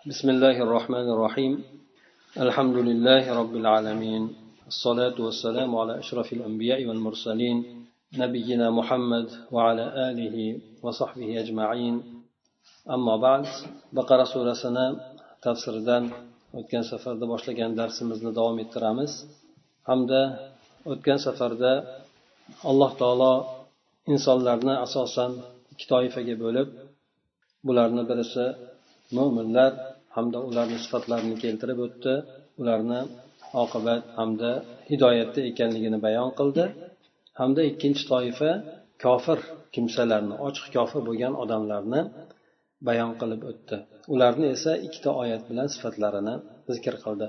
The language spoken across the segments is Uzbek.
بسم الله الرحمن الرحيم الحمد لله رب العالمين الصلاة والسلام على أشرف الأنبياء والمرسلين نبينا محمد وعلى آله وصحبه أجمعين أما بعد بقرة سورة سنة تفسير دان o'tgan safarda boshlagan darsimizni davom ettiramiz hamda o'tgan safarda alloh taolo insonlarni asosan ikki toifaga bo'lib bularni birisi mo'minlar hamda ularni sifatlarini keltirib o'tdi. Ularni oqibat hamda hidoyatda ekanligini bayon qildi. Hamda ikkinchi toifa kofir kimsalarni ochiq kofir bo'lgan odamlarni bayon qilib o'tdi. Ularni esa ikkita oyat bilan sifatlarini zikr qildi.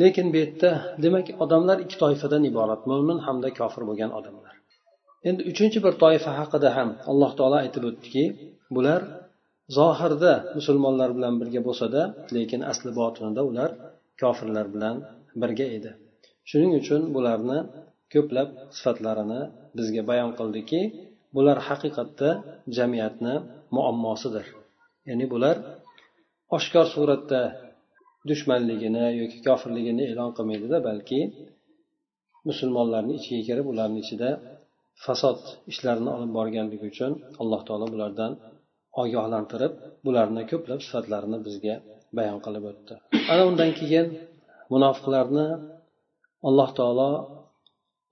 Lekin bu yerda demak odamlar ikki toifadan iborat mo'min hamda kofir bo'lgan odamlar. Endi uchinchi bir toifa haqida ham alloh taolo aytib o'tdiki bular zohirda musulmonlar bilan birga bo'lsada lekin asli botinida ular kofirlar bilan birga edi. Shuning uchun bularni ko'plab sifatlarini bizga bayon qildiki bular haqiqatda jamiyatni muammosidir. Ya'ni bular oshkor suratda dushmanligini yoki kofirligini e'lon qilmaydida balki musulmonlarni ichiga kirib ularni ichida fasod ishlarini olib borganligi uchun alloh taolo bulardan ogohlantirib bularni ko'plab sifatlarini bizga bayon qilib o'tdi. Ana undan keyin munofiqlarni alloh taolo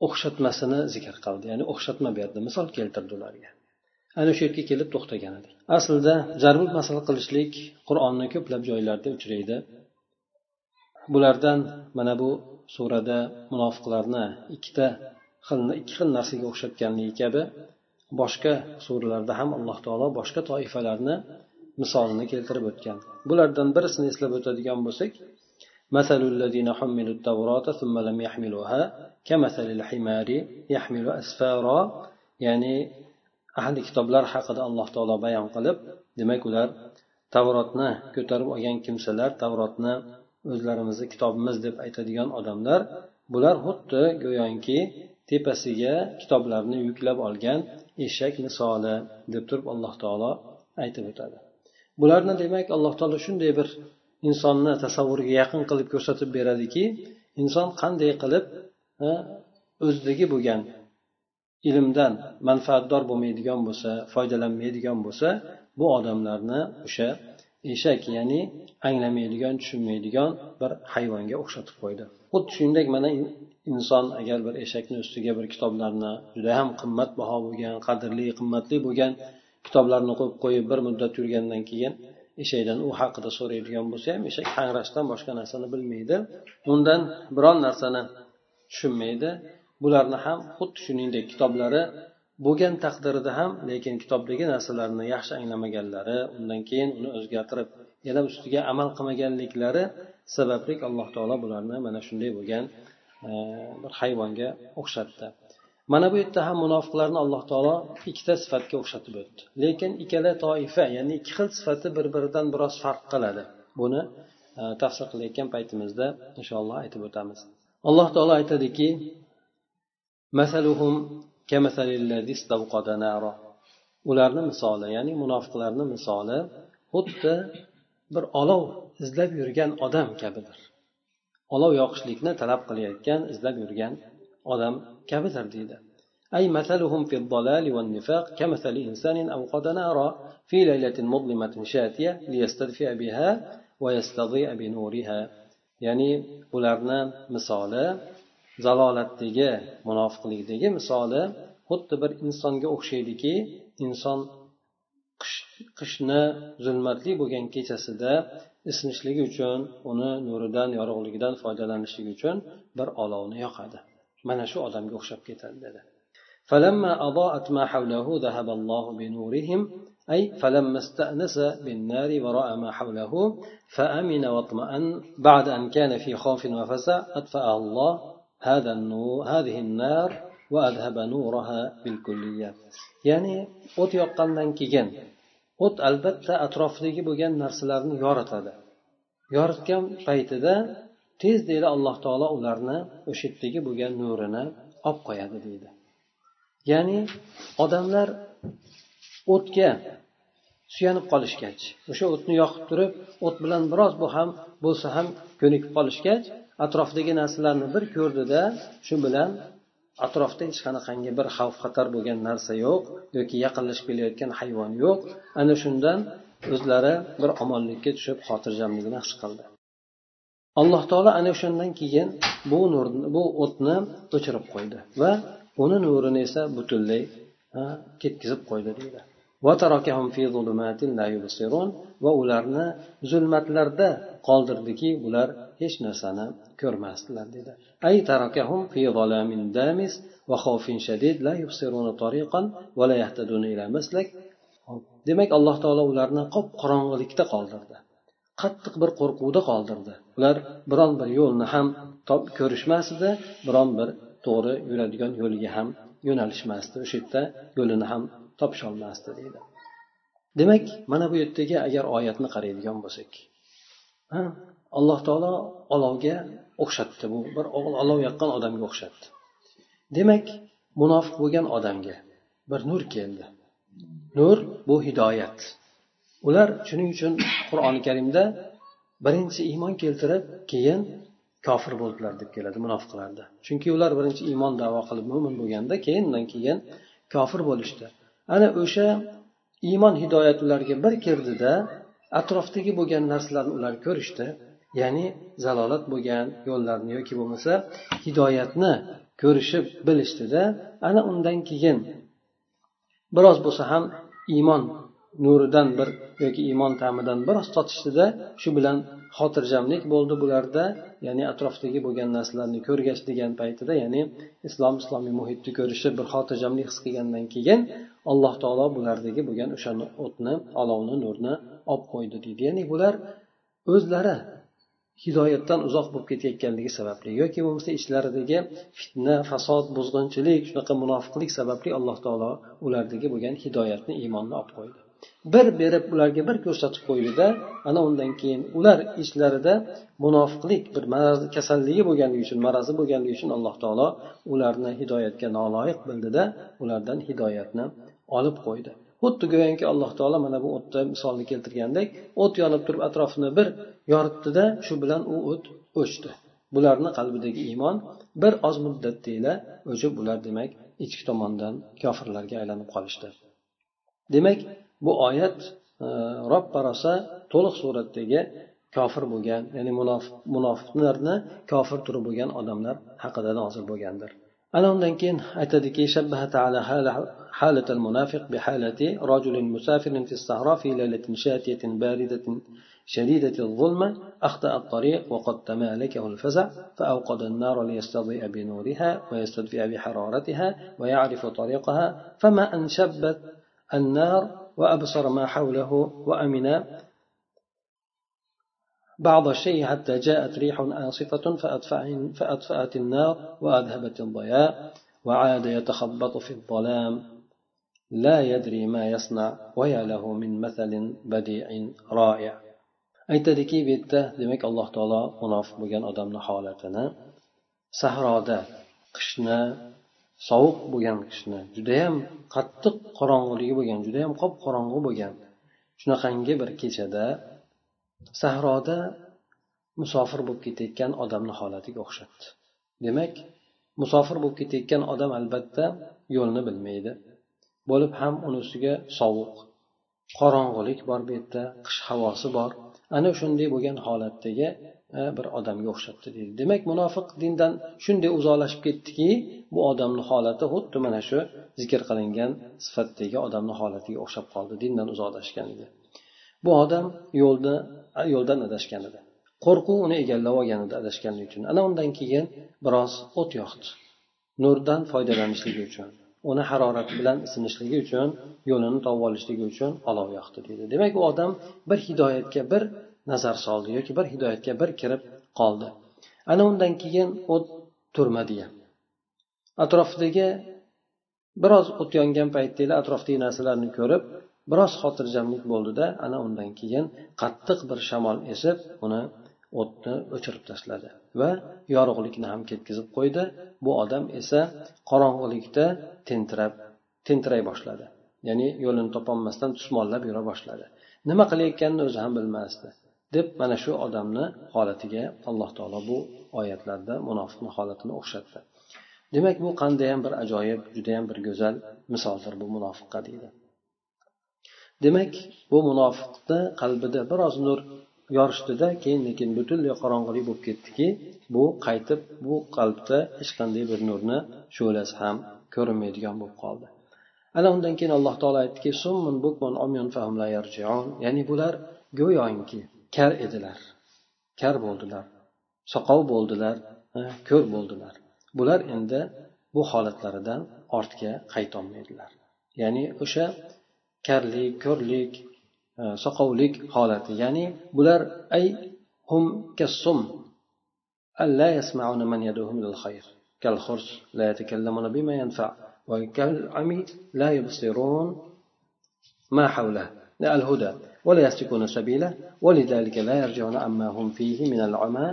o'xshatmasini zikr qildi ya'ni o'xshatma berdi misol keltirdi ularga. Ana shu yerga kelib to'xtagan edik. Aslida zarbul masal qilishlik qur'onni ko'plab joylarda uchraydi. Bulardan mana bu surada munofiqlarni ikkita xilni ikki xil narsaga o'xshatganligi kabi boshqa suralarda ham alloh taolo boshqa toifalarni misolini keltirib o'tgan bulardan birisini eslab o'tadigan bo'lsak مثل الذين حملوا التوراة ثم لم يحملوها كمثل الحمار يحمل أسفارا يعني ahli kitoblar haqida alloh taolo bayon qilib demak ular tavrotni ko'tarib olgan kimsalar tavrotni o'zlarimizni kitobimiz deb aytadigan odamlar bular xuddi go'yoki tepasiga kitoblarni yuklab olgan eshak misoli deb turib alloh taolo aytib o'tadi. Bularni demak alloh taolo shunday bir insonni tasavvuriga yaqin qilib ko'rsatib beradiki inson qanday qilib o'zidagi bo'lgan ilmdan manfaatdor bo'lmaydigan bo'lsa foydalanmaydigan bo'lsa bu odamlarni o'sha eshak ya'ni anglamaydigan tushunmaydigan bir hayvonga o'xshatib qo'ydi. Xuddi shuningdek mana inson agar bir eshakni ustiga bir kitoblarni juda ham qimmatbaho bo'lgan qadrli qimmatli bo'lgan kitoblarni qo'yib qo'yib bir muddat yurgandan keyin eshakdan u haqida so'raydigan bo'lsa ham eshak hangrashdan boshqa narsani bilmaydi. Undan biron narsani tushunmaydi. Bularni ham xuddi shuningdek kitoblari bo'lgan taqdirida ham lekin kitobdagi narsalarni yaxshi anglamaganlari undan keyin uni o'zgartirib yana ustiga amal qilmaganliklari sababli alloh taolo bularni mana shunday bo'lgan Э, bir hayvonga o'xshatdi. Mana bu yerda ham munofiqlarni alloh taolo ikkita sifatga o'xshatib o'tdi. Lekin ikkala toifa ya'ni ikki xil sifati bir biridan biroz farq qiladi. Buni e, tafsir qilayotgan paytimizda inshaalloh aytib o'tamiz. Alloh taolo aytadiki ularni misoli ya'ni munofiqlarni misoli xuddi bir olov izlab yurgan odam kabidir. olov yoqishlikni talab qilayotgan izlab yurgan odam kabidir deydi أي مثلهم في الضلال والنفاق كمثل إنسان أوقد نارا في ليلة مظلمة شاتية ليستدفئ بها ويستضيء بنورها يعني ularni misoli zalolatdagi munofiqlikdagi misoli xuddi bir insonga o'xshaydiki inson qishni zulmatli bo'lgan kechasida isinishligi uchun uni nuridan yorug'ligidan foydalanishligi uchun bir olovni yoqadi. Mana shu odamga o'xshab ketadi dedi. فلما أضاءت ما حوله ذهب الله بنورهم أي فلما استأنس بالنار ورأى ما حوله فأمن واطمأن بعد أن كان في خوف وفزع أطفأه الله هذا النور هذه النار وأذهب نورها بالكلية يعني o't yoqqandan keyin o't albatta atrofidagi bo'lgan narsalarni yoritadi. Yoritgan paytida tez deydi alloh taolo ularni o'sha yerdagi bo'lgan nurini olib qo'yadi deydi. Ya'ni odamlar o'tga suyanib qolishgach o'sha o'tni yoqib turib o't bilan biroz bu ham bo'lsa ham ko'nikib qolishgach atrofdagi narsalarni bir ko'rdida shu bilan atrofda hech qanaqangi bir xavf xatar bo'lgan narsa yo'q yoki yaqinlashib kelayotgan hayvon yo'q. Ana shundan o'zlari bir omonlikka tushib xotirjamligini his qildi. Alloh taolo ana o'shandan keyin bu nurni bu o'tni o'chirib qo'ydi va uni nurini esa butunlay ketkizib qo'ydi deydi. Va ularni zulmatlarda qoldirdiki bular hech narsani ko'rmasdilar dedi ay tarakahum fi zalamin damis va khawfin shadid la yubsiruna tariqan va la yahtaduna ila maslak demak alloh taolo ularni qop qorong'ilikda qoldirdi. Qattiq bir qo'rquvda qoldirdi. Ular biron bir yo'lni ham top ko'rishmasdi biron bir to'g'ri yuradigan yo'liga ham yo'nalishmasdi. O'sha yerda yo'lini ham topisholmasdi deydi. Demak mana bu yerdagi agar oyatni qaraydigan bo'lsak alloh taolo olovga o'xshatdi. Bu bir olov yoqqan odamga o'xshatdi. Demak munofiq bo'lgan odamga bir nur keldi. Nur bu hidoyat. Ular shuning uchun qur'oni karimda birinchi iymon keltirib keyin kofir bo'ldilar deb keladi munofiqlarda. Chunki ular birinchi iymon davo qilib mo'min bo'lganda keyin undan keyin kofir bo'lishdi. Ana o'sha iymon hidoyat ularga bir kirdida atrofdagi bo'lgan narsalarni ular ko'rishdi. Ya'ni zalolat bo'lgan yo'llarni yoki bo'lmasa hidoyatni ko'rishib bilishdida ana undan keyin biroz bo'lsa ham iymon nuridan bir yoki iymon ta'midan biroz totishdida shu bilan xotirjamlik bo'ldi bularda. Ya'ni atrofdagi bo'lgan narsalarni ko'rgach degan paytida ya'ni islom islomiy muhitni ko'rishib bir xotirjamlik his qilgandan keyin alloh taolo bulardagi bo'lgan o'sha o'tni olovni nurni olib qo'ydi deydi. Ya'ni bular o'zlari hidoyatdan uzoq bo'lib ketayotganligi sababli yoki bo'lmasa ichlaridagi fitna fasod buzg'unchilik shunaqa munofiqlik sababli alloh taolo ulardagi bo'lgan hidoyatni iymonni olib qo'ydi. Bir berib ularga bir ko'rsatib qo'ydida ana undan keyin ular ichlarida munofiqlik bir maraz kasalligi bo'lganligi uchun marazi bo'lganligi uchun alloh taolo ularni hidoyatga noloyiq bildida ulardan hidoyatni olib qo'ydi. Xuddi go'yoki alloh taolo mana bu o'tda misolni keltirgandek o't yonib turib atrofini bir yoritdida shu bilan u o't o'chdi. Bularni qalbidagi iymon bir oz muddatdagina o'chib ular demak ichki tomondan kofirlarga aylanib qolishdi. Demak bu oyat e, rob rosa to'liq suratdagi kofir bo'lgan ya'ni munofiqlarni kofir turi bo'lgan odamlar haqida nozil bo'lgandir. Ana undan keyin aytadiki حالة المنافق بحالة رجل مسافر في الصحراء في ليلة شاتية باردة شديدة الظلمة أخطأ الطريق وقد تمالكه الفزع فأوقد النار ليستضيء بنورها ويستدفئ بحرارتها ويعرف طريقها فما أن شبت النار وأبصر ما حوله وأمن. بعض الشيء حتى جاءت ريح آصفة فأطفأت النار وأذهبت الضياء وعاد يتخبط في الظلام. لا يدري ما يصنع ويا له من مثل بديع رائع. aytadiki bu yerda demak alloh taolo munofiq bo'lgan odamni holatini sahroda qishni sovuq bo'lgan qishni judayam qattiq qorong'iligi bo'lgan judayam qop qorong'u bo'lgan shunaqangi bir kechada sahroda musofir bo'lib ketayotgan odamni holatiga o'xshatdi. Demak musofir bo'lib ketayotgan odam albatta yo'lni bilmaydi. Bo'lib ham uni ustiga sovuq qorong'ulik bor bu yerda qish havosi bor. Ana shunday bo'lgan holatdagi bir odamga o'xshatdi deydi demak munofiq dindan shunday uzoqlashib ketdiki bu odamni holati xuddi mana shu zikr qilingan sifatdagi odamni holatiga o'xshab qoldi dindan uzoqlashganiga bu odam yo'lni yo'ldan adashgan edi. Qo'rquv uni egallab olgan edi adashganligi uchun. Ana undan keyin biroz o't yoqdi. Nurdan foydalanishligi uchun uni harorati bilan isinishligi uchun yo'lini topib olishligi uchun olov yoqdi deydi demak u odam bir hidoyatga bir nazar soldi yoki bir hidoyatga bir kirib qoldi. Ana undan keyin o't turmadi ham atrofidagi biroz o't yongan paytda atrofdagi narsalarni ko'rib biroz xotirjamlik bo'ldida ana undan keyin qattiq bir shamol esib uni o'tni o'chirib tashladi va yorug'likni ham ketkazib qo'ydi. Bu odam esa qorong'ilikda tentirab tentiray boshladi. Ya'ni yo'lini topolmasdan tusmollab yura boshladi. Nima qilayotganini o'zi ham bilmasdi. Deb mana shu odamni holatiga alloh taolo bu oyatlarda munofiqni holatini o'xshatdi. Demak bu qandayyam bir ajoyib judayam bir go'zal misoldir bu munofiqqa deydi. Demak bu munofiqni qalbida biroz nur yorishdida keyin lekin butunlay qorong'ulik bo'lib ketdiki bu qaytib bu qalbda hech qanday bir nurni shu'lasi ham ko'rinmaydigan bo'lib qoldi. Ana undan keyin alloh taolo aytdiki ya'ni bular go'yoki kar edilar. Kar bo'ldilar. Soqov bo'ldilar. Ko'r bo'ldilar. Bular endi bu holatlaridan ortga qaytolmaydilar. Ya'ni o'sha karlik ko'rlik e, soqovlik holati. Ya'ni bular ay hum kassum alla yasmauna man yaduhum lil khayr kal khurs la yatakallamuna bima yanfa wa kal ami la yubsirun ma hawla. La al huda ولا يسلكون سبيله ولذلك لا يرجعون عما هم فيه من العمى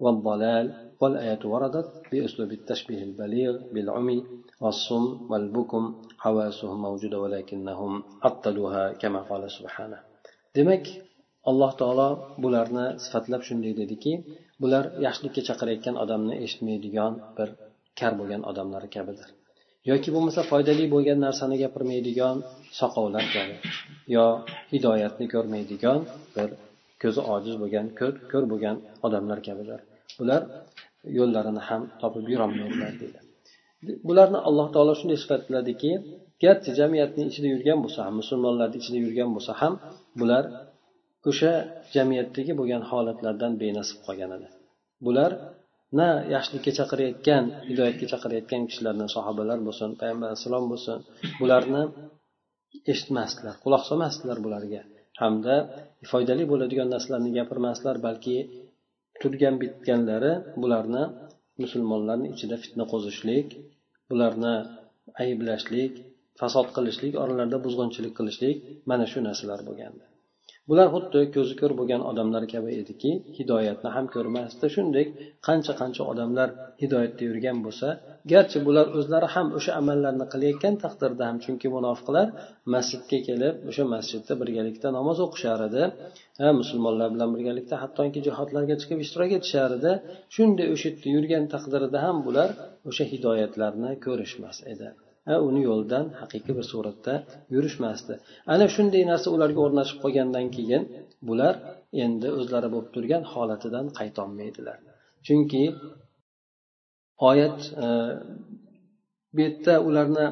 والضلال والآيات وردت بأسلوب التشبيه البليغ بالعمي والصم والبكم حواسهم موجودة ولكنهم عطلوها كما قال سبحانه demak alloh taolo bularni sifatlab shunday dediki bular yaxshilikka chaqirayotgan odamni eshitmaydigan bir kar bo'lgan odamlar kabidir Yoki bo'lmasa foydali bo'lgan narsani gapirmaydigan soqovlar kabi yo hidoyatni ko'rmaydigan bir ko'zi ojiz bo'lgan ko'r bo'lgan odamlar kabilar. Bular yo'llarini ham topib yurolmaydilar deydi. Bularni alloh taolo shunday sifatladiki garchi jamiyatni ichida yurgan bo'lsa ham musulmonlarni ichida yurgan bo'lsa ham bular o'sha jamiyatdagi bo'lgan holatlardan benasib qolgan edi. Bular na yaxshilikka chaqirayotgan hidoyatga chaqirayotgan kishilardan sahobalar bo'lsin payg'ambar alayhissalom bo'lsin bularni eshitmasdilar quloq solmasdilar bularga. Hamda foydali bo'ladigan narsalarni gapirmasdilar balki turgan bitganlari bularni musulmonlarni ichida fitna qo'zishlik bularni ayblashlik fasod qilishlik oralarida buzg'unchilik qilishlik mana shu narsalar bo'lgandi. Bular xuddi ko'zi ko'r bo'lgan odamlar kabi ediki hidoyatni ham ko'rmasdi. Shuningdek qancha qancha odamlar hidoyatda yurgan bo'lsa garchi bular o'zlari ham o'sha amallarni qilayotgan taqdirda ham chunki munofiqlar masjidga kelib o'sha masjidda birgalikda namoz o'qishar edi musulmonlar bilan birgalikda hattoki jihodlarga chiqib ishtirok etishar edi. Shunday o'sha yerda yurgan taqdirida ham bular o'sha hidoyatlarni ko'rishmas edi. Uni yo'lidan haqiqiy bir suratda yurishmasdi. Ana shunday narsa ularga o'rnashib qolgandan keyin bular endi o'zlari bo'lib turgan holatidan qaytolmaydilar. Chunki oyat e, bu yerda ularni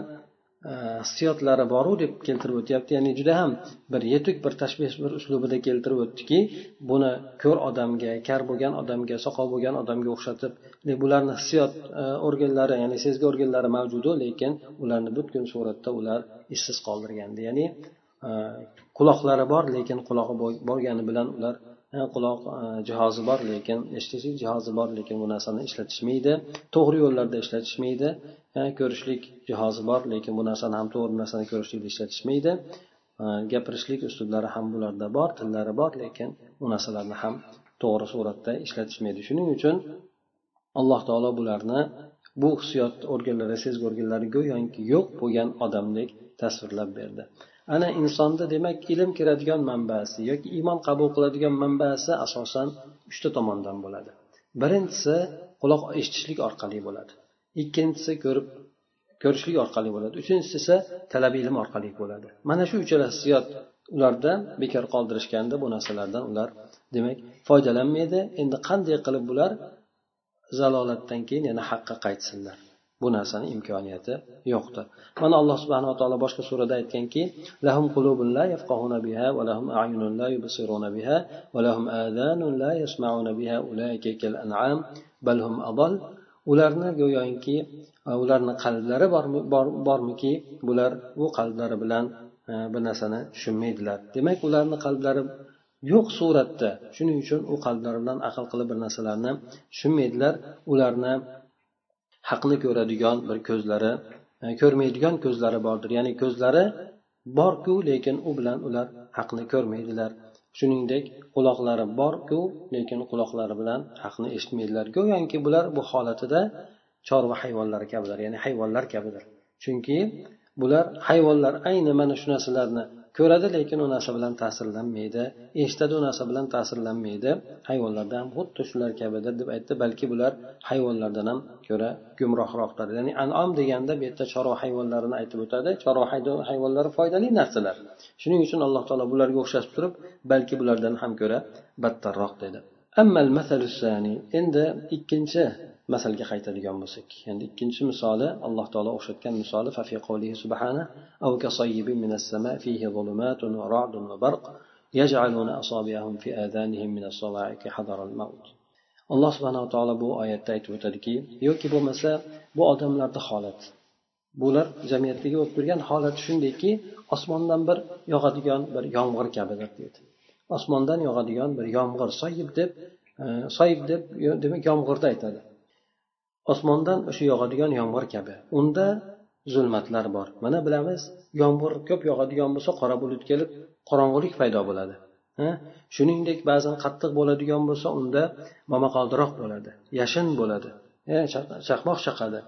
hissiyotlari boru deb keltirib o'tyapti. Ya'ni juda ham bir yetuk bir tashbeh bir uslubida keltirib o'tdiki buni ko'r odamga kar bo'lgan odamga soqov bo'lgan odamga o'xshatib bularni hissiyot э, organlari ya'ni sezgi organlari mavjudu lekin ularni butkul suratda ular ishsiz qoldirgandi. Ya'ni э, quloqlari bor lekin qulog'i bo'lgani bilan ular quloq e, jihozi bor lekin eshitishlik jihozi bor lekin bu narsani ishlatishmaydi. To'g'ri yo'llarda ishlatishmaydi. Ko'rishlik jihozi bor lekin bu narsani ham to'g'ri narsani ko'rishlikda ishlatishmaydi. Gapirishlik uslublari ham bularda bor tillari bor lekin bu narsalarni ham to'g'ri suratda ishlatishmaydi. Shuning uchun alloh taolo bularni bu hissiyot organlari sezgi organlari go'yoki yo'q bo'lgan odamdek tasvirlab berdi. Ana insonda demak ilm kiradigan manbasi yoki iymon qabul qiladigan manbasi asosan uchta tomondan bo'ladi. Birinchisi quloq eshitishlik orqali bo'ladi. Ikkinchisi ko'rib ko'rishlik orqali bo'ladi. Uchinchisi esa talab ilm orqali bo'ladi. Mana shu uchala hissiyot ularda bekor qoldirishganda bu narsalardan ular demak foydalanmaydi. Endi qanday qilib bular zalolatdan keyin yana haqqa qaytsinlar? Bu narsani imkoniyati yo'qdir. Mana alloh subhanava taolo boshqa surada aytganki lahum qulubun la yafqahuna biha va lahum a'yunun la yubsiruna biha va lahum adanun la yasma'una biha ulaika kal an'am bal hum adall. Ularni go'yoki e, ularni qalblari bormiki bular bu qalblari bilan e, bir narsani tushunmaydilar. Demak ularni qalblari yo'q suratda. Shuning uchun u qalblari bilan aql qilib bir narsalarni tushunmaydilar. Ularni haqni ko'radigan bir ko'zlari e, ko'rmaydigan ko'zlari bordir. Ya'ni ko'zlari borku lekin u bilan ular haqni ko'rmaydilar. Shuningdek quloqlari borku lekin quloqlari bilan haqni eshitmaydilar. Go'yoki bular bu holatida chorva hayvonlari kabilar ya'ni hayvonlar kabidir. Chunki bular hayvonlar ayni mana shu narsalarni ko'radi lekin u narsa bilan ta'sirlanmaydi eshitadi u narsa bilan ta'sirlanmaydi. Hayvonlarda ham xuddi shular kabidir deb aytdi balki bular hayvonlardan ham ko'ra gumrohroqdir. Ya'ni anom deganda bu yerda chorva hayvonlarini aytib o'tadi. Chorva hayvonlari foydali narsalar. Shuning uchun alloh taolo bularga o'xshatib turib balki bulardan ham ko'ra battarroq dedi. endi ikkinchi masalga qaytadigan bo'lsak. Endi ikkinchi misoli alloh taolo o'xshatgan misoli alloh subhanava taolo bu oyatda aytib o'tadiki yoki bo'lmasa bu odamlarni holati bular jamiyatdagi bo'lib turgan holati shundayki osmondan bir yog'adigan bir yomg'ir kabidir deydi. Osmondan yog'adigan bir yomg'ir soyib deb e, soyib deb demak yomg'irni aytadi. Osmondan o'sha yog'adigan yomg'ir kabi. Unda zulmatlar bor. Mana bilamiz yomg'ir ko'p yog'adigan bo'lsa qora bulut kelib qorong'ulik paydo bo'ladi. Shuningdek ba'zan qattiq bo'ladigan bo'lsa unda momaqaldiroq bo'ladi yashin bo'ladi. E, chaqmoq chaqadi.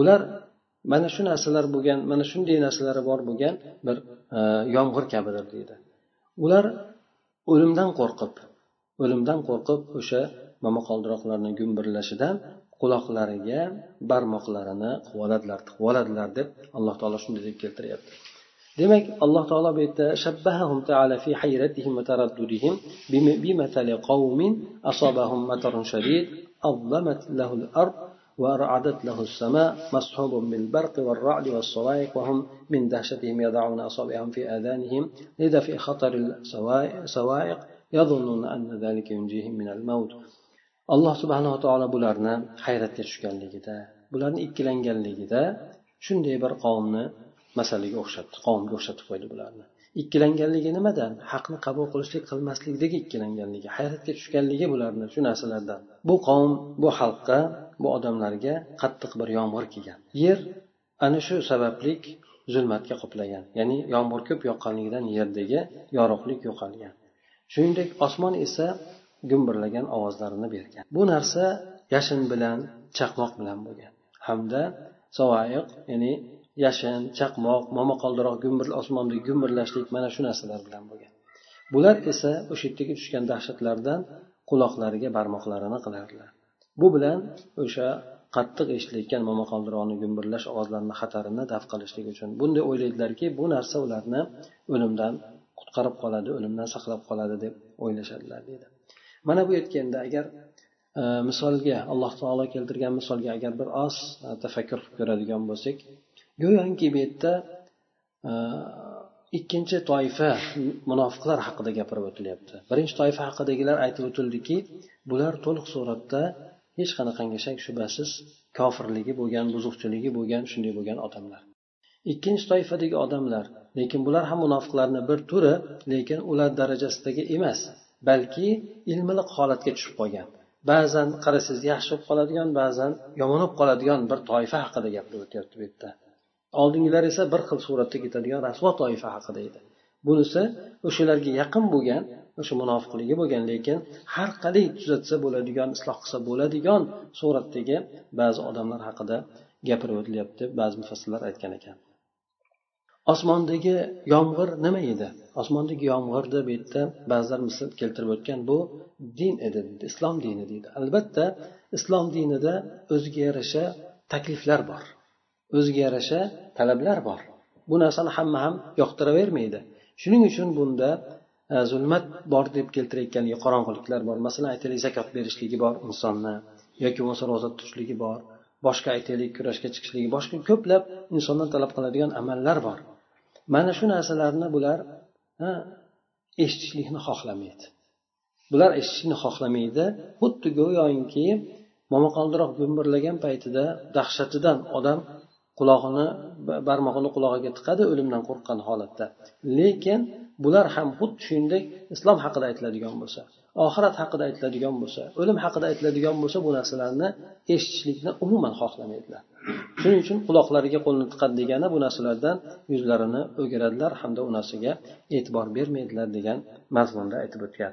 Ular mana shu narsalar bo'lgan mana shunday narsalari bor bo'lgan bir e, yomg'ir kabidir deydi. Ular o'limdan qo'rqib o'limdan qo'rqib o'sha momaqaldiroqlarni gumburlashidan quloqlariga barmoqlarini quvaladilar quvaladilar deb alloh taolo shunday deb keltiryapti demak alloh taolo bu yerda shabbahahum taala fi hayratihim va taraddudihim bimasali qawmin asabahum matarun shadid azlamat lahul ard وأرعدت له السماء مصحوب بالبرق والرعد والصواعق وهم من دهشتهم يضعون أصابعهم في آذانهم لذا في خطر الصواعق يظنون أن ذلك ينجيهم من الموت alloh subhanava taolo bularni hayratga tushganligida bularni ikkilanganligida shunday bir qavmni masalaga o'xshatdi qavmga o'xshatib qo'ydi bularni ikkilanganligi nimadan haqni qabul qilishlik qilmaslikdagi ikkilanganligi hayratga tushganligi bularni shu narsalardan. Bu qavm bu xalqqa bu odamlarga qattiq bir yomg'ir kelgan yer ana shu sabablik zulmatga qoplagan. Ya'ni yomg'ir ko'p yoqqanligidan yerdagi yorug'lik yo'qolgan. Shuningdek osmon esa gumburlagan ovozlarini bergan. Bu narsa yashin bilan chaqmoq bilan bo'lgan. Hamda sovayiq ya'ni yashin chaqmoq momaqaldiroq gumbur osmonda gumburlashlik mana shu narsalar bilan bo'lgan. Bular esa o'sha yerdagi tushgan dahshatlardan quloqlariga barmoqlarini qilardilar bu bilan o'sha qattiq eshitilayotgan momaqaldiroqni gumburlash ovozlarini xatarini daf qilishlik uchun. Bunday o'ylaydilarki bu narsa ularni o'limdan qutqarib qoladi o'limdan saqlab qoladi deb o'ylashadilar deydi. Mana bu aytganda agar e, misolga alloh taolo keltirgan misolga agar bir oz e, tafakkur qilib ko'radigan bo'lsak go'yoki bu yerda e, ikkinchi toifa munofiqlar haqida gapirib o'tilyapti. Birinchi toifa haqidagilar aytib o'tildiki bular to'liq suratda hech qanaqangi shak shubhasiz kofirligi bo'lgan buzuqchiligi bo'lgan shunday bo'lgan odamlar. Ikkinchi toifadagi odamlar lekin bular ham munofiqlarni bir turi lekin ular darajasidagi emas balki ilmiliq holatga tushib qolgan. Ba'zan qarasangiz yaxshi bo'lib qoladigan ba'zan yomon bo'lib qoladigan bir toifa haqida gapirib o'tyapti bu yerda. Oldingilar esa bir xil suratda ketadigan rasvo toifa haqida edi. Bunisi o'shalarga yaqin bo'lgan o'sha munofiqligi bo'lgan lekin har qalay tuzatsa bo'ladigan isloh qilsa bo'ladigan suratdagi ba'zi odamlar haqida gapirib o'tilyapti ba'zi mufassirlar aytgan ekan. Osmondagi yomg'ir nima edi? Osmondagi yomg'irni bu yerda ba'zilar misol keltirib o'tgan bu din edi islom dini deydi. Albatta islom dinida o'ziga yarasha takliflar bor. O'ziga yarasha talablar bor. Bu narsani hamma ham yoqtiravermaydi. Shuning uchun bunda e, zulmat bor deb keltirayotgan qorong'uliklar bor. Masalan aytaylik zakot berishligi bor insonni yoki bo'lmasa ro'za tutishligi bor. Boshqa aytaylik kurashga chiqishligi boshqa ko'plab insondan talab qiladigan amallar bor. Mana shu narsalarni bular eshitishlikni xohlamaydi. Bular eshitishni xohlamaydi. Xuddi go'yoki momaqaldiroq gumburlagan paytida dahshatidan odam qulog'ini barmog'ini qulog'iga tiqadi o'limdan qo'rqqan holatda. Lekin bular ham xuddi shuningdek islom haqida aytiladigan bo'lsa oxirat haqida aytiladigan bo'lsa o'lim haqida aytiladigan bo'lsa bu narsalarni eshitishlikni umuman xohlamaydilar. Shuning uchun quloqlariga qo'lni tiqadi degani bu narsalardan yuzlarini o'giradilar hamda u narsaga e'tibor bermaydilar degan mazmunda aytib o'tgan.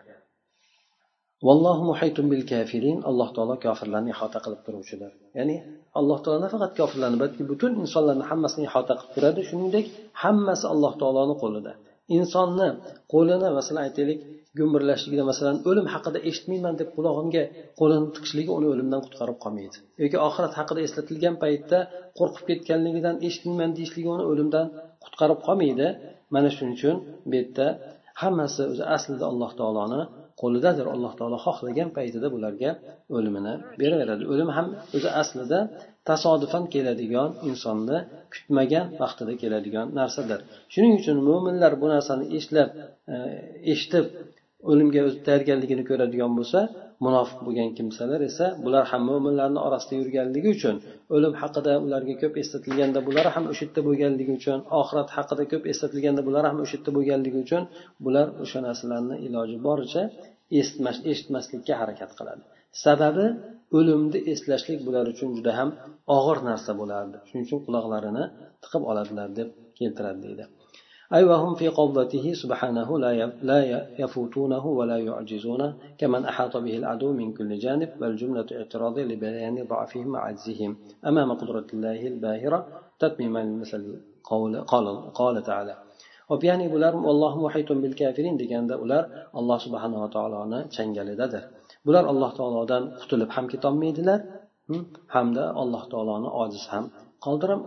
Vallohu muhaytun bil kafirin. Alloh taolo kofirlarni ihota qilib turuvchidir. Ya'ni alloh taolo nafaqat kofirlarni balki butun insonlarni hammasini ihota qilib turadi. Shuningdek hammasi alloh taoloni qo'lida. Insonni qo'lini masalan aytaylik gumburlashligida masalan o'lim haqida eshitmayman deb qulog'imga qo'lini tiqishligi uni o'limdan qutqarib qolmaydi. Yoki oxirat haqida eslatilgan paytda qo'rqib ketganligidan eshitmayman deyishligi uni o'limdan qutqarib qolmaydi. Mana shuning uchun bu yerda hammasi o'zi aslida alloh taoloni qo'lidadir alloh taolo xohlagan paytida bularga o'limini beraveradi. O'lim ham o'zi aslida tasodifan keladigan insonni kutmagan vaqtida keladigan narsadir. Shuning uchun mo'minlar bu narsani eslab e, eshitib o'limga o'zi tayyorgarligini ko'radigan bo'lsa munofiq bo'lgan kimsalar esa bular ham mo'minlarni orasida yurganligi uchun o'lim haqida ularga ko'p eslatilganda bular ham o'sha yerda bo'lganligi uchun oxirat haqida ko'p eslatilganda bular ham o'sha yerda bo'lganligi uchun bular o'sha narsalarni iloji boricha eshitmaslikka harakat qiladi. Sababi o'limni eslashlik bular uchun juda ham og'ir narsa bo'lardi. Shuning uchun quloqlarini tiqib oladilar deb keltiradi deydi. أي وهم في قبضته سبحانه لا يفوتونه ولا يعجزونه كمن أحاط به العدو من كل جانب بل جملة اعتراض لبيان ضعفهم وعجزهم أمام قدرة الله الباهرة تتميما لمثل قول قال, قال تعالى hop ya'ni bular alloh muhaytun bil kafirin deganda ular alloh subhanava taoloni changalidadir bular alloh taolodan qutulib ham ketolmaydilar hamda alloh taoloni ojiz ham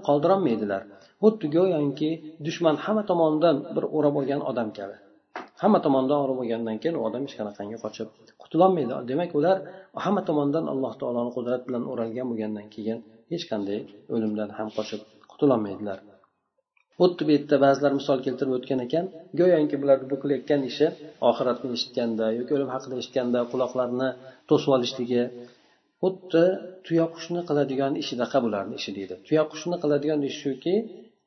qoldirolmaydilar xuddi go'yoki dushman hamma tomondan bir o'rab olgan odam kabi. Hamma tomondan o'rab olgandan keyin u odam hech qanaqangi qochib qutulolmaydi. Demak ular hamma tomondan alloh taoloni qudrat bilan o'ralgan bo'lgandan keyin hech qanday o'limdan ham qochib qutulolmaydilar. Xuddi bu yerda ba'zilar misol keltirib o'tgan ekan go'yoki bularni bu qilayotgan ishi oxiratni eshitganda yoki o'lim haqida eshitganda quloqlarini to'sib olishligi xuddi tuyaqushni qiladigan ishidaqa bularni ishi deydi. Tuyaqushni qiladigan ishi shuki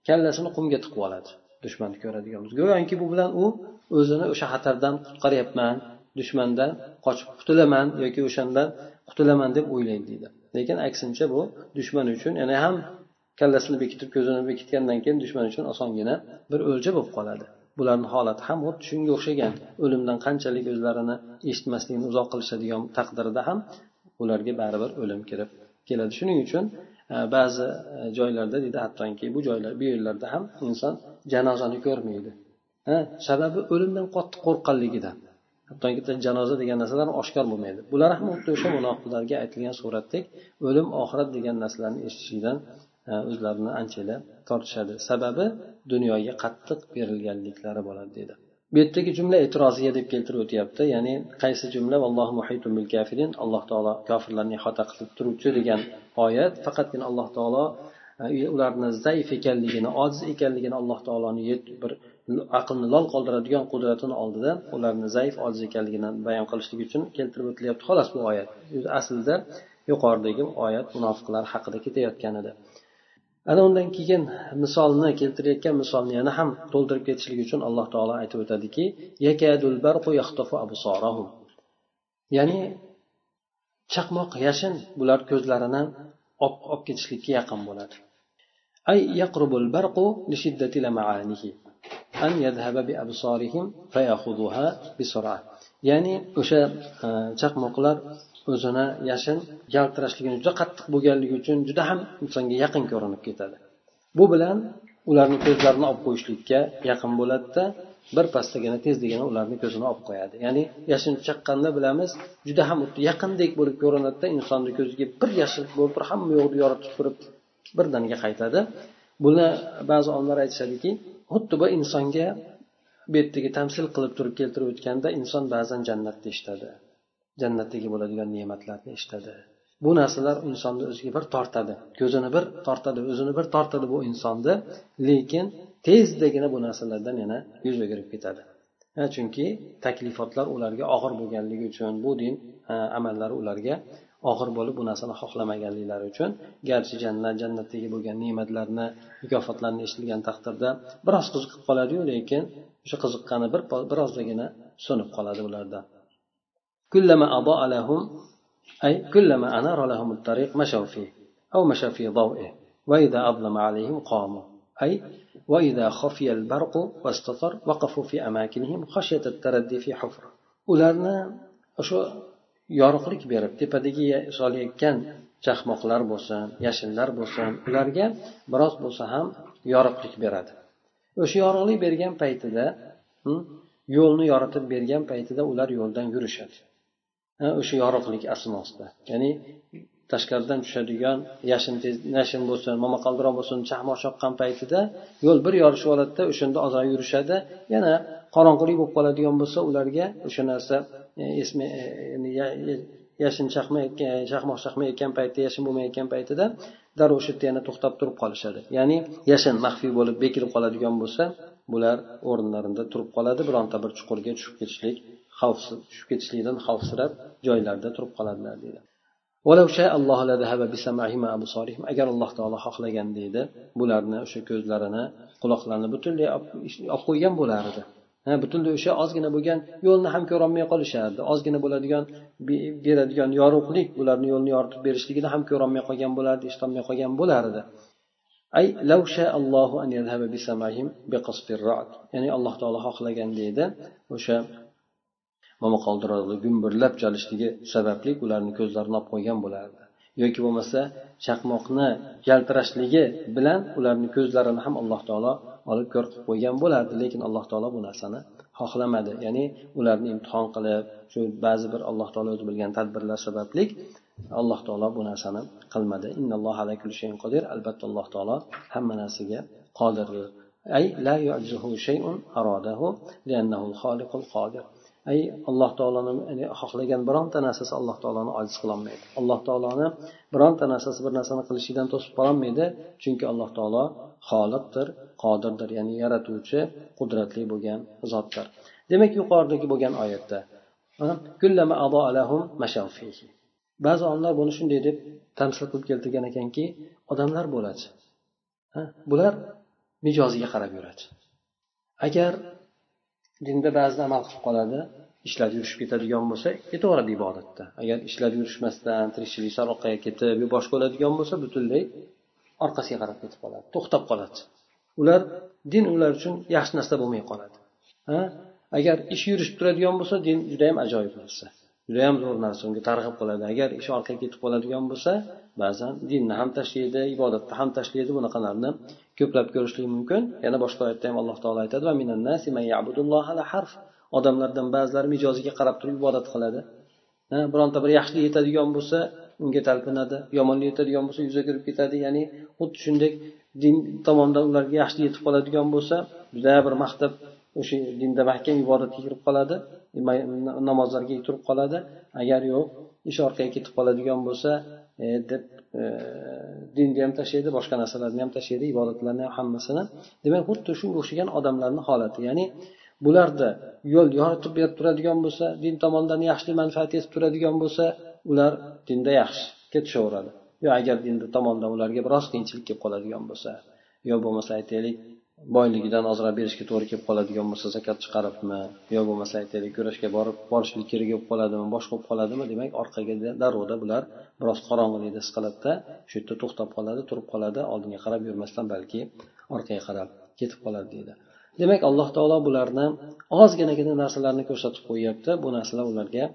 kallasini qumga tiqib oladi. Dushmanni ko'radigan go'yoki bu bilan u o'zini o'sha xatardan qutqaryapman dushmandan qochib qutulaman yoki o'shandan qutulaman deb o'ylaydi deydi. Lekin aksincha bu dushman uchun yana ham kallasini bekitib ko'zini bekitgandan keyin dushman uchun osongina bir o'lja bo'lib qoladi. Bularni holati ham xuddi shunga o'xshagan o'limdan qanchalik o'zlarini eshitmaslikni uzoq qilishadigan taqdirda ham ularga baribir o'lim kirib keladi. Shuning uchun E, ba'zi e, joylarda deydi hattoki bu joylar bu yerlarda ham inson janozani ko'rmaydi. E, sababi o'limdan qattiq qo'rqqanligidan hattoki janoza degan narsalar oshkor bo'lmaydi. Bular ham xuddi o'sha munofiqlarga aytilgan suratdek o'lim oxirat degan narsalarni eshitishlikdan o'zlarini anchagina tortishadi. Sababi dunyoga qattiq berilganliklari bo'ladi deydi. Bu yerdagi jumla e'tiroziga deb keltirib o'tyapti ya'ni qaysi jumla? Vallohu muhitun bil kafirin. Alloh taolo kofirlarni ihota qilib turuvchi degan oyat. Faqatgina alloh taolo e, ularni zaif ekanligini ojiz ekanligini alloh taoloni bir aqlni lol qoldiradigan qudratini oldida ularni zaif ojiz ekanligini bayon qilishlik uchun keltirib o'tilyapti. Xolos bu oyat. Aslida yuqoridagi oyat munofiqlar haqida ketayotgan edi. ana undan keyin misolni keltirayotgan misolni yana ham to'ldirib ketishlik uchun alloh taolo aytib o'tadiki ya'ni chaqmoq yashin bular ko'zlarini olib ketishlikka yaqin bo'ladi. Ay yaqrubul barqu li shiddati an yadhhaba bi absarihim fayakhudhuha bi ya'ni o'sha e, chaqmoqlar o'zini yashin yaltirashligini juda qattiq bo'lganligi uchun juda ham insonga yaqin ko'rinib ketadi. Bu bilan ularni ko'zlarini olib qo'yishlikka yaqin bo'ladida bir pastagina tezdagina ularni ko'zini olib qo'yadi. Ya'ni yashin chaqqanda bilamiz juda ham yaqindek bo'lib ko'rinadida insonni ko'ziga bir yashil bo'lib turib hamma yoqni yoritib turib birdaniga qaytadi. Buni ba'zi olimlar aytishadiki xuddi bu insonga bu yerdagi tamsil qilib turib keltirib o'tganda inson ba'zan jannatni eshitadi jannatdagi bo'ladigan ne'matlarni eshitadi. Bu narsalar insonni o'ziga bir tortadi. Ko'zini bir tortadi o'zini bir tortadi bu insonni lekin tezdagina bu narsalardan yana yuz o'girib ketadi. Chunki taklifotlar ularga og'ir bo'lganligi uchun bu din amallari ularga og'ir bo'lib bu narsani xohlamaganliklari uchun garchi jannat jannatdagi bo'lgan ne'matlarni mukofotlarni eshitilgan taqdirda biroz qiziqib qoladiyu lekin o'sha qiziqqani bir birozdagina so'nib qoladi ularda. كلما أضاء لهم أي كلما أنار لهم الطريق مشوا فيه أو مشى في ضوئه وإذا أظلم عليهم قاموا أي وإذا خفي البرق واستطر وقفوا في أماكنهم خشية التردي في حفرة ularni o'sha yorug'lik berib tepadagi solayotgan chaqmoqlar bo'lsin yashinlar bo'lsin ularga biroz bo'lsa ham yorug'lik beradi o'sha yorug'lik bergan paytida yo'lni yoritib bergan paytida ular yo'ldan yurishadi O'sha yorug'lik asnosida ya'ni tashqaridan tushadigan yashin nashin bo'lsin momaqaldiroq bo'lsin chaqmoq choqqan paytida yo'l bir yorishib oladida o'shanda ozroq yurishadi. Yana qorong'ulik bo'lib qoladigan bo'lsa ularga o'sha narsa e, e yashin e, chaqmoq chaqmayotgan paytda yashin bo'lmayotgan paytida darrov o'sha yerda yana to'xtab turib qolishadi. Ya'ni yashin maxfiy bo'lib bekilib qoladigan bo'lsa bular o'rinlarida turib qoladi bironta bir chuqurga tushib ketishlik xavfsiz tushib ketishlikdan xavfsirab joylarida turib qoladilar deydi. Agar alloh taolo xohlaganda edi bularni o'sha ko'zlarini quloqlarini butunlay olib qo'ygan bo'lar edi butunlay o'sha ozgina bo'lgan yo'lni ham ko'rolmay qolishardi. Ozgina bo'ladigan beradigan yorug'lik ularni yo'lni yoritib berishligini ham ko'rolmay qolgan bo'lardi eshitolmay qolgan bo'lardi. Ay allohu an ya'ni alloh taolo xohlaganda edi o'sha momaqoldirozni gumburlab chalishligi sababli ularni ko'zlarini olib qo'ygan bo'lardi. Yoki bo'lmasa chaqmoqni yaltirashligi bilan ularni ko'zlarini ham alloh taolo olib ko'r qilib qo'ygan bo'lardi. Lekin alloh taolo bu narsani xohlamadi. Ya'ni ularni imtihon qilib shu ba'zi bir alloh taolo o'zi bilgan tadbirlar sababli alloh taolo bu narsani qilmadi. Qodir albatta alloh taolo hamma narsaga qodirdir. Ay la aradahu liannahu al-khaliqul qodir ay alloh taoloni xohlagan bironta narsasi alloh taoloni ojiz qilolmaydi. Alloh taoloni bironta narsasi bir narsani qilishidan to'sib qololmaydi chunki alloh taolo xoliqdir qodirdir ya'ni yaratuvchi qudratli bo'lgan zotdir. Demak yuqoridagi bo'lgan oyatda ba'zi olimlar buni shunday deb tamsil qilib keltirgan ekanki odamlar bo'ladi. Bular mijoziga qarab yuradi. Agar dinda ba'zida amal qilib qoladi. Ishlab yurishib ketadigan bo'lsa ketaveradi ibodatda. Agar ishlab yurishmasdan tirikchilik saroqaga ketib yo boshqa bo'ladigan bo'lsa butunlay orqasiga qarab ketib qoladi to'xtab qoladi. Ular din ular uchun yaxshi narsa bo'lmay qoladi. Ha? Agar ish yurishib turadigan bo'lsa din judayam ajoyib narsa. Judayam zo'r narsa unga targ'ib qiladi. Agar ish orqaga ketib qoladigan bo'lsa ba'zan dinni ham tashlaydi ibodatni ham tashlaydi bunaqalarni ko'plab ko'rishlik mumkin. Yana boshqa oyatda ham alloh taolo aytadi odamlardan ba'zilari mijoziga qarab turib ibodat qiladi. Bironta bir yaxshilik yetadigan bo'lsa unga talpinadi. Yomonlik yetadigan bo'lsa yuzaga kirib ketadi. Ya'ni xuddi shunday din tomonidan ularga yaxshilik yetib qoladigan bo'lsa juda bir maqtab o'sha dinda mahkam ibodatga kirib qoladi namozlarga turib qoladi. Agar yo'q ish orqaga ketib qoladigan bo'lsa e, deb dinni ham tashlaydi boshqa narsalarni ham tashlaydi ibodatlarni ham hammasini. Demak xuddi shunga o'xshagan odamlarni holati. Ya'ni bularni yo'l yoritib berib turadigan bo'lsa din tomonidan yaxshi manfaat yetib turadigan bo'lsa ular dinda yaxshi ketishaveradi. Yo agar din tomonidan ularga biroz qiyinchilik kelib qoladigan bo'lsa yo bo'lmasa aytaylik boyligidan ozroq berishga to'g'ri kelib qoladigan bo'lsa zakot chiqaribmi yo bo'lmasa aytaylik kurashga borib borishlik kerak bo'lib qoladimi boshqa bo'lib qoladimi demak orqaga darrovda bular biroz qorong'ilikda his qiladida shu yerda to'xtab qoladi turib qoladi oldinga qarab yurmasdan balki orqaga qarab ketib qoladi deydi. Demak alloh taolo bularni ozginagina narsalarni ko'rsatib qo'yyapti. Bu narsalar ularga e,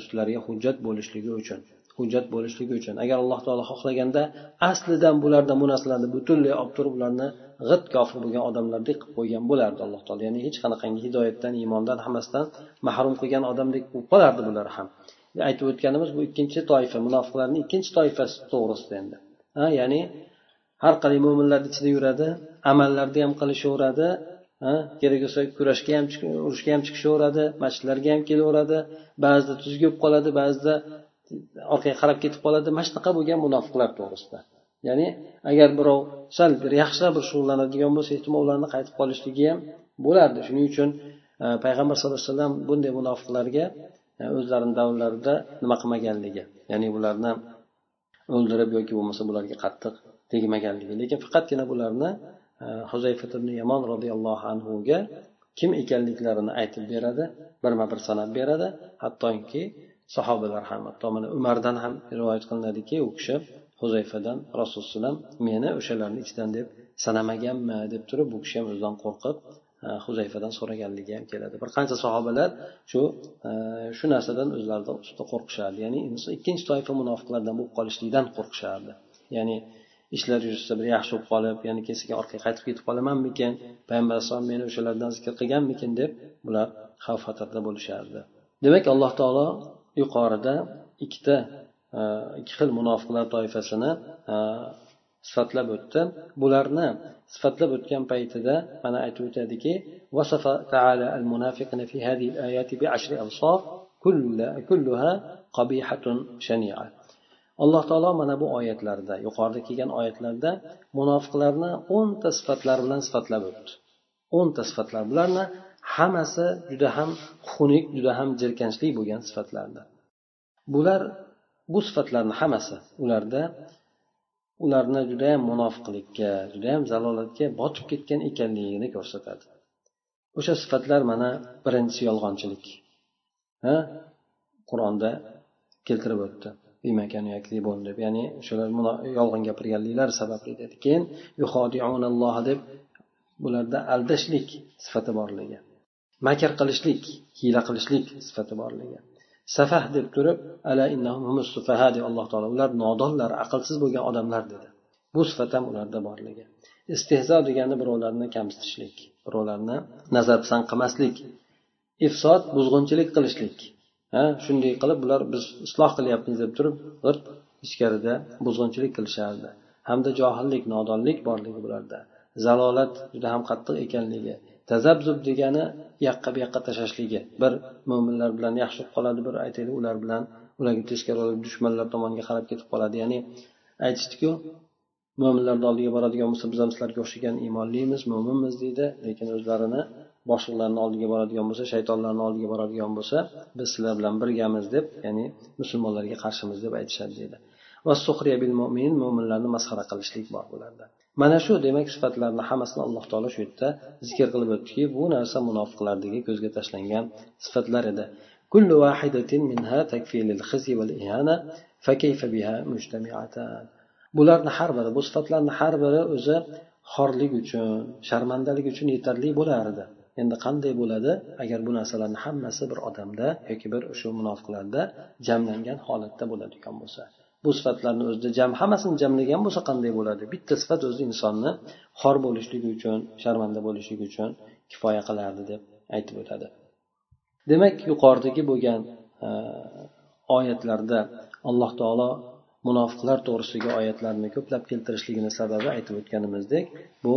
ustlariga hujjat bo'lishligi uchun. Hujjat bo'lishligi uchun. Agar alloh taolo xohlaganda aslidan bulardan bu narsalarni butunlay olib turib ularni g'it kofir bo'lgan odamlardek qilib qo'ygan bo'lardi alloh taolo. Ya'ni hech qanaqangi hidoyatdan iymondan hammasidan mahrum qilgan odamdek bo'lib qolardi bular ham. Aytib o'tganimiz bu ikkinchi toifa munofiqlarni ikkinchi toifasi to'g'risida endi. Ha ya'ni har qalay mo'minlarni ichida yuradi amallarni ham qilishaveradi kerak bo'lsa kurashga ham urushga ham chiqishaveradi masjidlarga ham kelaveradi ba'zida tuzuk bo'lib qoladi ba'zida orqaga qarab ketib qoladi. Mana shunaqa bo'lgan munofiqlar to'g'risida. Ya'ni agar birov sal bir yaxshiroq bir shug'ullanadigan bo'lsa ehtimol ularni qaytib qolishligi ham bo'lardi. Shuning uchun e, payg'ambar sallallohu alayhi vasallam bunday munofiqlarga e, o'zlarini davrlarida nima qilmaganligi ya'ni bularni o'ldirib yoki bo'lmasa bularga qattiq tegmaganligi. Lekin faqatgina bularni e, huzayfat ibn yamon roziyallohu anhuga kim ekanliklarini aytib beradi birma bir sanab beradi. Hattoki sahobalar ham hatto mana umardan ham rivoyat qilinadiki u kishi huzayfadan rasululloh meni o'shalarni ichidan deb sanamaganmi deb turib bu kishi ham o'zidan qo'rqib e, huzayfadan so'raganligi ham keladi. Bir qancha sahobalar shu e, shu narsadan o'zlarida ustida qo'rqishardi. Ya'ni ikkinchi toifa munofiqlardan bo'lib qolishlikdan qo'rqishardi. Ya'ni ishlar yurishsa bir yaxshi bo'lib qolib yana keyin sekin orqaga qaytib ketib qolamanmikin payg'ambar alayhisalom meni o'shalardan zikr qilganmikin deb bular xavf xatarda bo'lishardi. Demak alloh taolo yuqorida ikkita e, ikki xil munofiqlar toifasini e, sifatlab o'tdi. Bularni sifatlab o'tgan paytida mana aytib o'tadiki alloh taolo mana bu oyatlarda yuqorida kelgan oyatlarda munofiqlarni o'nta sifatlar bilan sifatlab o'tdi. O'nta sifatlar bularni hammasi juda ham xunuk juda ham jirkanchli bo'lgan sifatlardir bular bu sifatlarni hammasi ularda ularni judayam munofiqlikka judayam zalolatga botib ketgan ekanligini ko'rsatadi. O'sha sifatlar mana birinchisi yolg'onchilik ha? Qur'onda keltirib o'tdi. Deb. Ya'ni o'shalar yolg'on gapirganliklari sababli dedi. Keyin deb bularda aldashlik sifati borligi. Makr qilishlik hiyla qilishlik sifati borligi safah deb turib ala deb alloh taolo ular nodonlar aqlsiz bo'lgan odamlar dedi. Bu sifat ham ularda borligi istehzo degani birovlarni kamsitishlik birovlarni nazar pisand qilmaslik. Ifsod buzg'unchilik qilishlik. Ha shunday qilib bular biz isloh qilyapmiz deb turib g'irt ichkarida buzg'unchilik qilishardi. Hamda johillik nodonlik borligi bularda. Zalolat juda ham qattiq ekanligi tazabzub degani yoqqa bu yoqqa tashlashligi bir mo'minlar bilan yaxshi bo'lib qoladi bir aytaylik ular bilan ularga teskari olib dushmanlar tomoniga qarab ketib qoladi. Ya'ni aytishdiku mo'minlarni oldiga boradigan bo'lsa biz ham sizlarga o'xshagan iymonlimiz mo'minmiz deydi. Lekin o'zlarini boshliqlarni oldiga boradigan bo'lsa shaytonlarni oldiga boradigan bo'lsa biz sizlar bilan birgamiz deb ya'ni musulmonlarga qarshimiz deb aytishadi deydi. Va mo'minlarni masxara qilishlik bor bularda mana shu demak sifatlarni hammasini alloh taolo shu yerda zikr qilib o'tdiki bu narsa munofiqlardagi ko'zga tashlangan sifatlar edi كل واحدة منها تكفي للخزي والإهانة فكيف بها مجتمعتان bularni har biri bu sifatlarni har biri o'zi xorlik uchun sharmandalik uchun yetarli bo'lardi endi qanday bo'ladi agar bu narsalarni hammasi bir odamda yoki bir shu munofiqlarda jamlangan holatda bo'ladigan bo'lsa Bu sifatlarni o'zida jam hammasini jamlagan bo'lsa qanday bo'ladi bitta sifat o'zi insonni xor bo'lishligi uchun sharmanda bo'lishligi uchun kifoya qilardi deb aytib o'tadi. Demak yuqoridagi bo'lgan e, oyatlarda alloh taolo munofiqlar to'g'risidagi oyatlarni ko'plab keltirishligini sababi aytib o'tganimizdek bu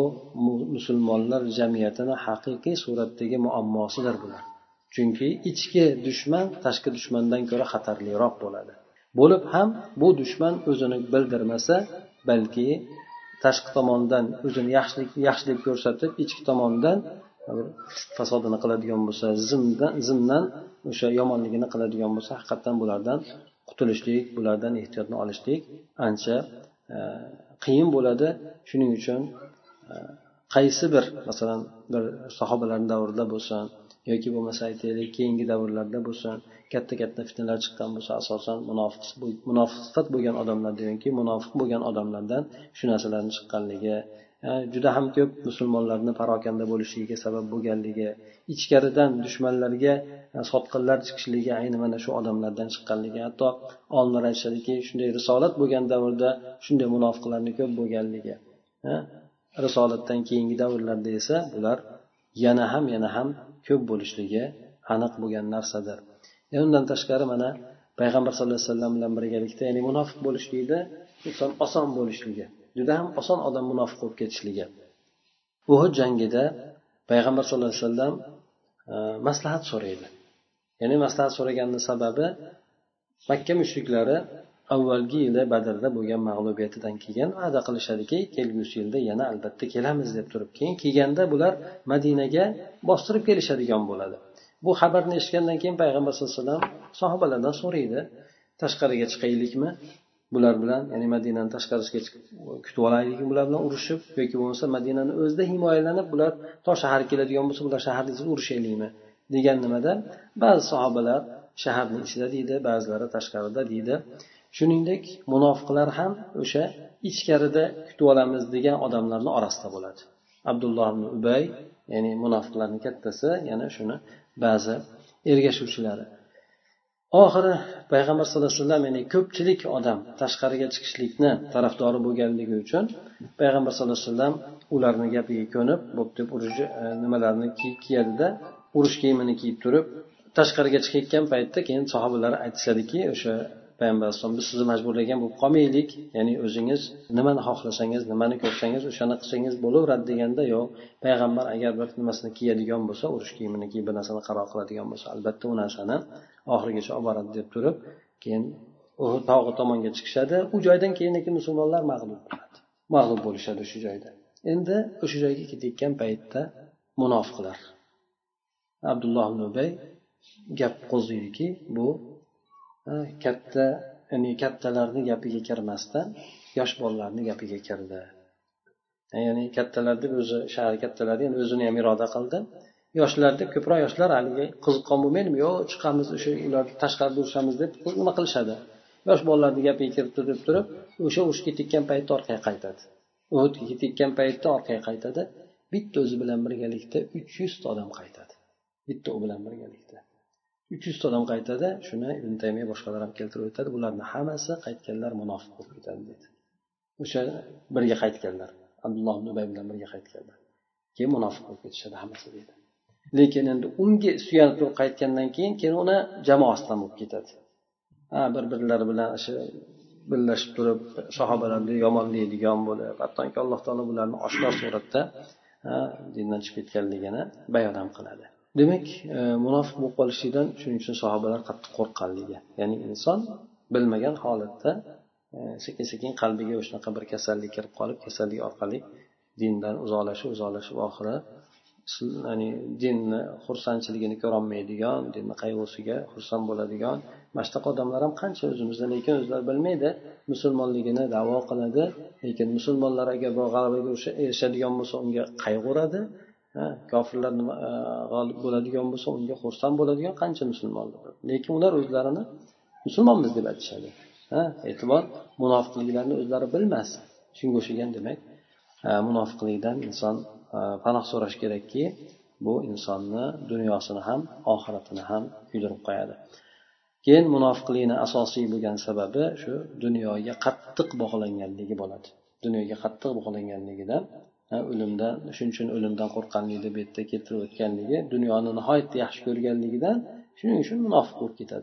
musulmonlar jamiyatini haqiqiy suratdagi muammosidir bular. Chunki ichki dushman tashqi dushmandan ko'ra xatarliroq bo'ladi. Bo'lib ham bu dushman o'zini bildirmasa balki tashqi tomondan o'zini yaxshilik yaxshilik ko'rsatib ichki tomondan fasodini qiladigan bo'lsa zimdan zimdan o'sha yomonligini qiladigan bo'lsa haqiqatdan bulardan qutulishlik bulardan ehtiyotni olishlik ancha e, qiyin bo'ladi. Shuning uchun e, qaysi bir masalan bir sahobalarni davrida bo'lsin yoki bo'lmasa aytaylik keyingi davrlarda bo'lsin katta katta fitnalar chiqqan bo'lsa asosan munofiq munofiq sifat bo'lgan odamlardanki munofiq bo'lgan odamlardan shu narsalarni chiqqanligi juda ham ko'p musulmonlarni parokanda bo'lishligiga sabab bo'lganligi ichkaridan dushmanlarga sotqinlar chiqishligi ayni mana shu odamlardan chiqqanligi hatto olimlar aytishadiki shunday risolat bo'lgan davrda shunday munofiqlarni ko'p bo'lganligi risolatdan keyingi davrlarda esa bular yana ham yana ham ko'p bo'lishligi aniq bo'lgan narsadir. E, undan tashqari mana payg'ambar sallallohu alayhi vasallam bilan birgalikda ya'ni munofiq bo'lishlikda inson oson bo'lishligi juda ham oson odam munofiq bo'lib ketishligi. Uhud jangida payg'ambar sallallohu alayhi vasallam e, maslahat so'raydi. Ya'ni maslahat so'raganini sababi makka mushriklari avvalgi yili badrda bo'lgan mag'lubiyatidan keyin va'da qilishadiki kelgusi yilda yana albatta kelamiz deb turib keyin kelganda bular madinaga bostirib kelishadigan bo'ladi. Bu xabarni eshitgandan keyin payg'ambar sallallohu alayhi vasallam sahobalardan so'raydi tashqariga chiqaylikmi? Bular bilan ya'ni madinani tashqarisiga chiqib kutib olaylikmi bular bilan urushib yoki bo'lmasa madinani o'zida himoyalanib bular to shahar keladigan bo'lsa bular shaharni ichida urushaylikmi? degan nimada ba'zi sahobalar shaharni ichida deydi ba'zilari tashqarida deydi. Shuningdek munofiqlar ham o'sha ichkarida kutib olamiz degan odamlarni orasida bo'ladi. Abdulloh ibn ubay ya'ni munofiqlarni kattasi yana shuni ba'zi ergashuvchilari. Oxiri payg'ambar sallallohu alayhi vasallam ya'ni ko'pchilik odam tashqariga chiqishlikni tarafdori bo'lganligi uchun payg'ambar sallallohu alayhi vasallam ularni gapiga ko'nib bo'pti urush e, nimalarni kiyadida urush kiyimini kiyib turib tashqariga chiqayotgan paytda keyin sahobalar aytishadiki o'sha payg'ambar alayhisalom biz sizni majburlagan bo'lib qolmaylik. Ya'ni o'zingiz nimani xohlasangiz nimani ko'rsangiz o'shani qilsangiz bo'laveradi deganda yo'q payg'ambar agar bir nimasini kiyadigan bo'lsa urush kiyimini kiyib bir narsani qaror qiladigan bo'lsa albatta u narsani oxirigacha olib boradi deb turib keyin uhud tog'i tomonga chiqishadi. U joydan keyin lekin musulmonlar mag'lub bo'ladi. Mag'lub bo'lishadi o'sha joyda. Endi o'sha joyga ketayotgan paytda munofiqlar. Abdulloh ibn ubay gap qo'zg'aydiki bu katta ya'ni kattalarni gapiga kirmasdan yosh bolalarni gapiga kirdi. Ya'ni kattalar deb o'zi shahar kattalari endi o'zini ham iroda qildi. Yoshlar deb ko'proq yoshlar haligi qiziqqan bo'lmaydimi? Yo'q chiqamiz o'sha ular tashqarida urushamiz deb nima qilishadi? Yosh bolalarni gapiga kirib deb turib o'sha urush ketayotgan paytda orqaga qaytadi. Uhudga ketayotgan paytda orqaga qaytadi. Bitta o'zi bilan birgalikda uch yuzta odam qaytadi. Bitta u bilan birgalikda. Uch yuzta odam qaytadi shuni ibn taymiya boshqalar ham keltirib o'tadi. Bularni hammasi qaytganlar munofiq bo'lib ketadi deydi o'sha birga qaytganlar abdulloh ibn ubay bilan birga qaytganlar. Keyin munofiq bo'lib ketishadi hammasi deydi lekin endi unga suyanib turib qaytgandan keyin keyin uni jamoasidan bo'lib ketadi. Ha bir birlari bilan o'sha birlashib turib sahobalarni yomonlaydigan bo'lib hattoki alloh taolo bularni oshkor suratda dindan chiqib ketganligini bayon ham qiladi. Demak e, munofiq bo'lib qolishlikdan shuning uchun sahobalar qattiq qo'rqqanligi. Ya'ni inson bilmagan holatda e, sekin sekin qalbiga shunaqa bir kasallik kirib qolib kasallik orqali dindan uzoqlashib uzoqlashib oxiri ya'ni dinni xursandchiligini ko'rolmaydigan dinni qayg'usiga xursand bo'ladigan mana shunaqa odamlar ham qancha o'zimizda lekin o'zlari bilmaydi musulmonligini davo qiladi. Lekin musulmonlar agar bir g'alabaga erishadigan bo'lsa unga qayg'uradi. Kofirlar nima e, g'olib bo'ladigan bo'lsa unga xursand bo'ladigan qancha musulmonlar lekin ular o'zlarini musulmonmiz deb aytishadi. E'tibor munofiqliklarni o'zlari bilmas. Shunga o'xshagan demak e, munofiqlikdan inson e, panoh so'rash kerakki bu insonni dunyosini ham oxiratini ham kuydirib qo'yadi. Keyin munofiqlikni asosiy bo'lgan sababi shu dunyoga qattiq bog'langanligi bo'ladi. Dunyoga qattiq bog'langanligidan o'limdan shuning uchun o'limdan qo'rqqanligi deb bu yerda keltirib o'tganligi dunyoni nihoyatda yaxshi ko'rganligidan shuning uchun munofiq bo'lib ketadi.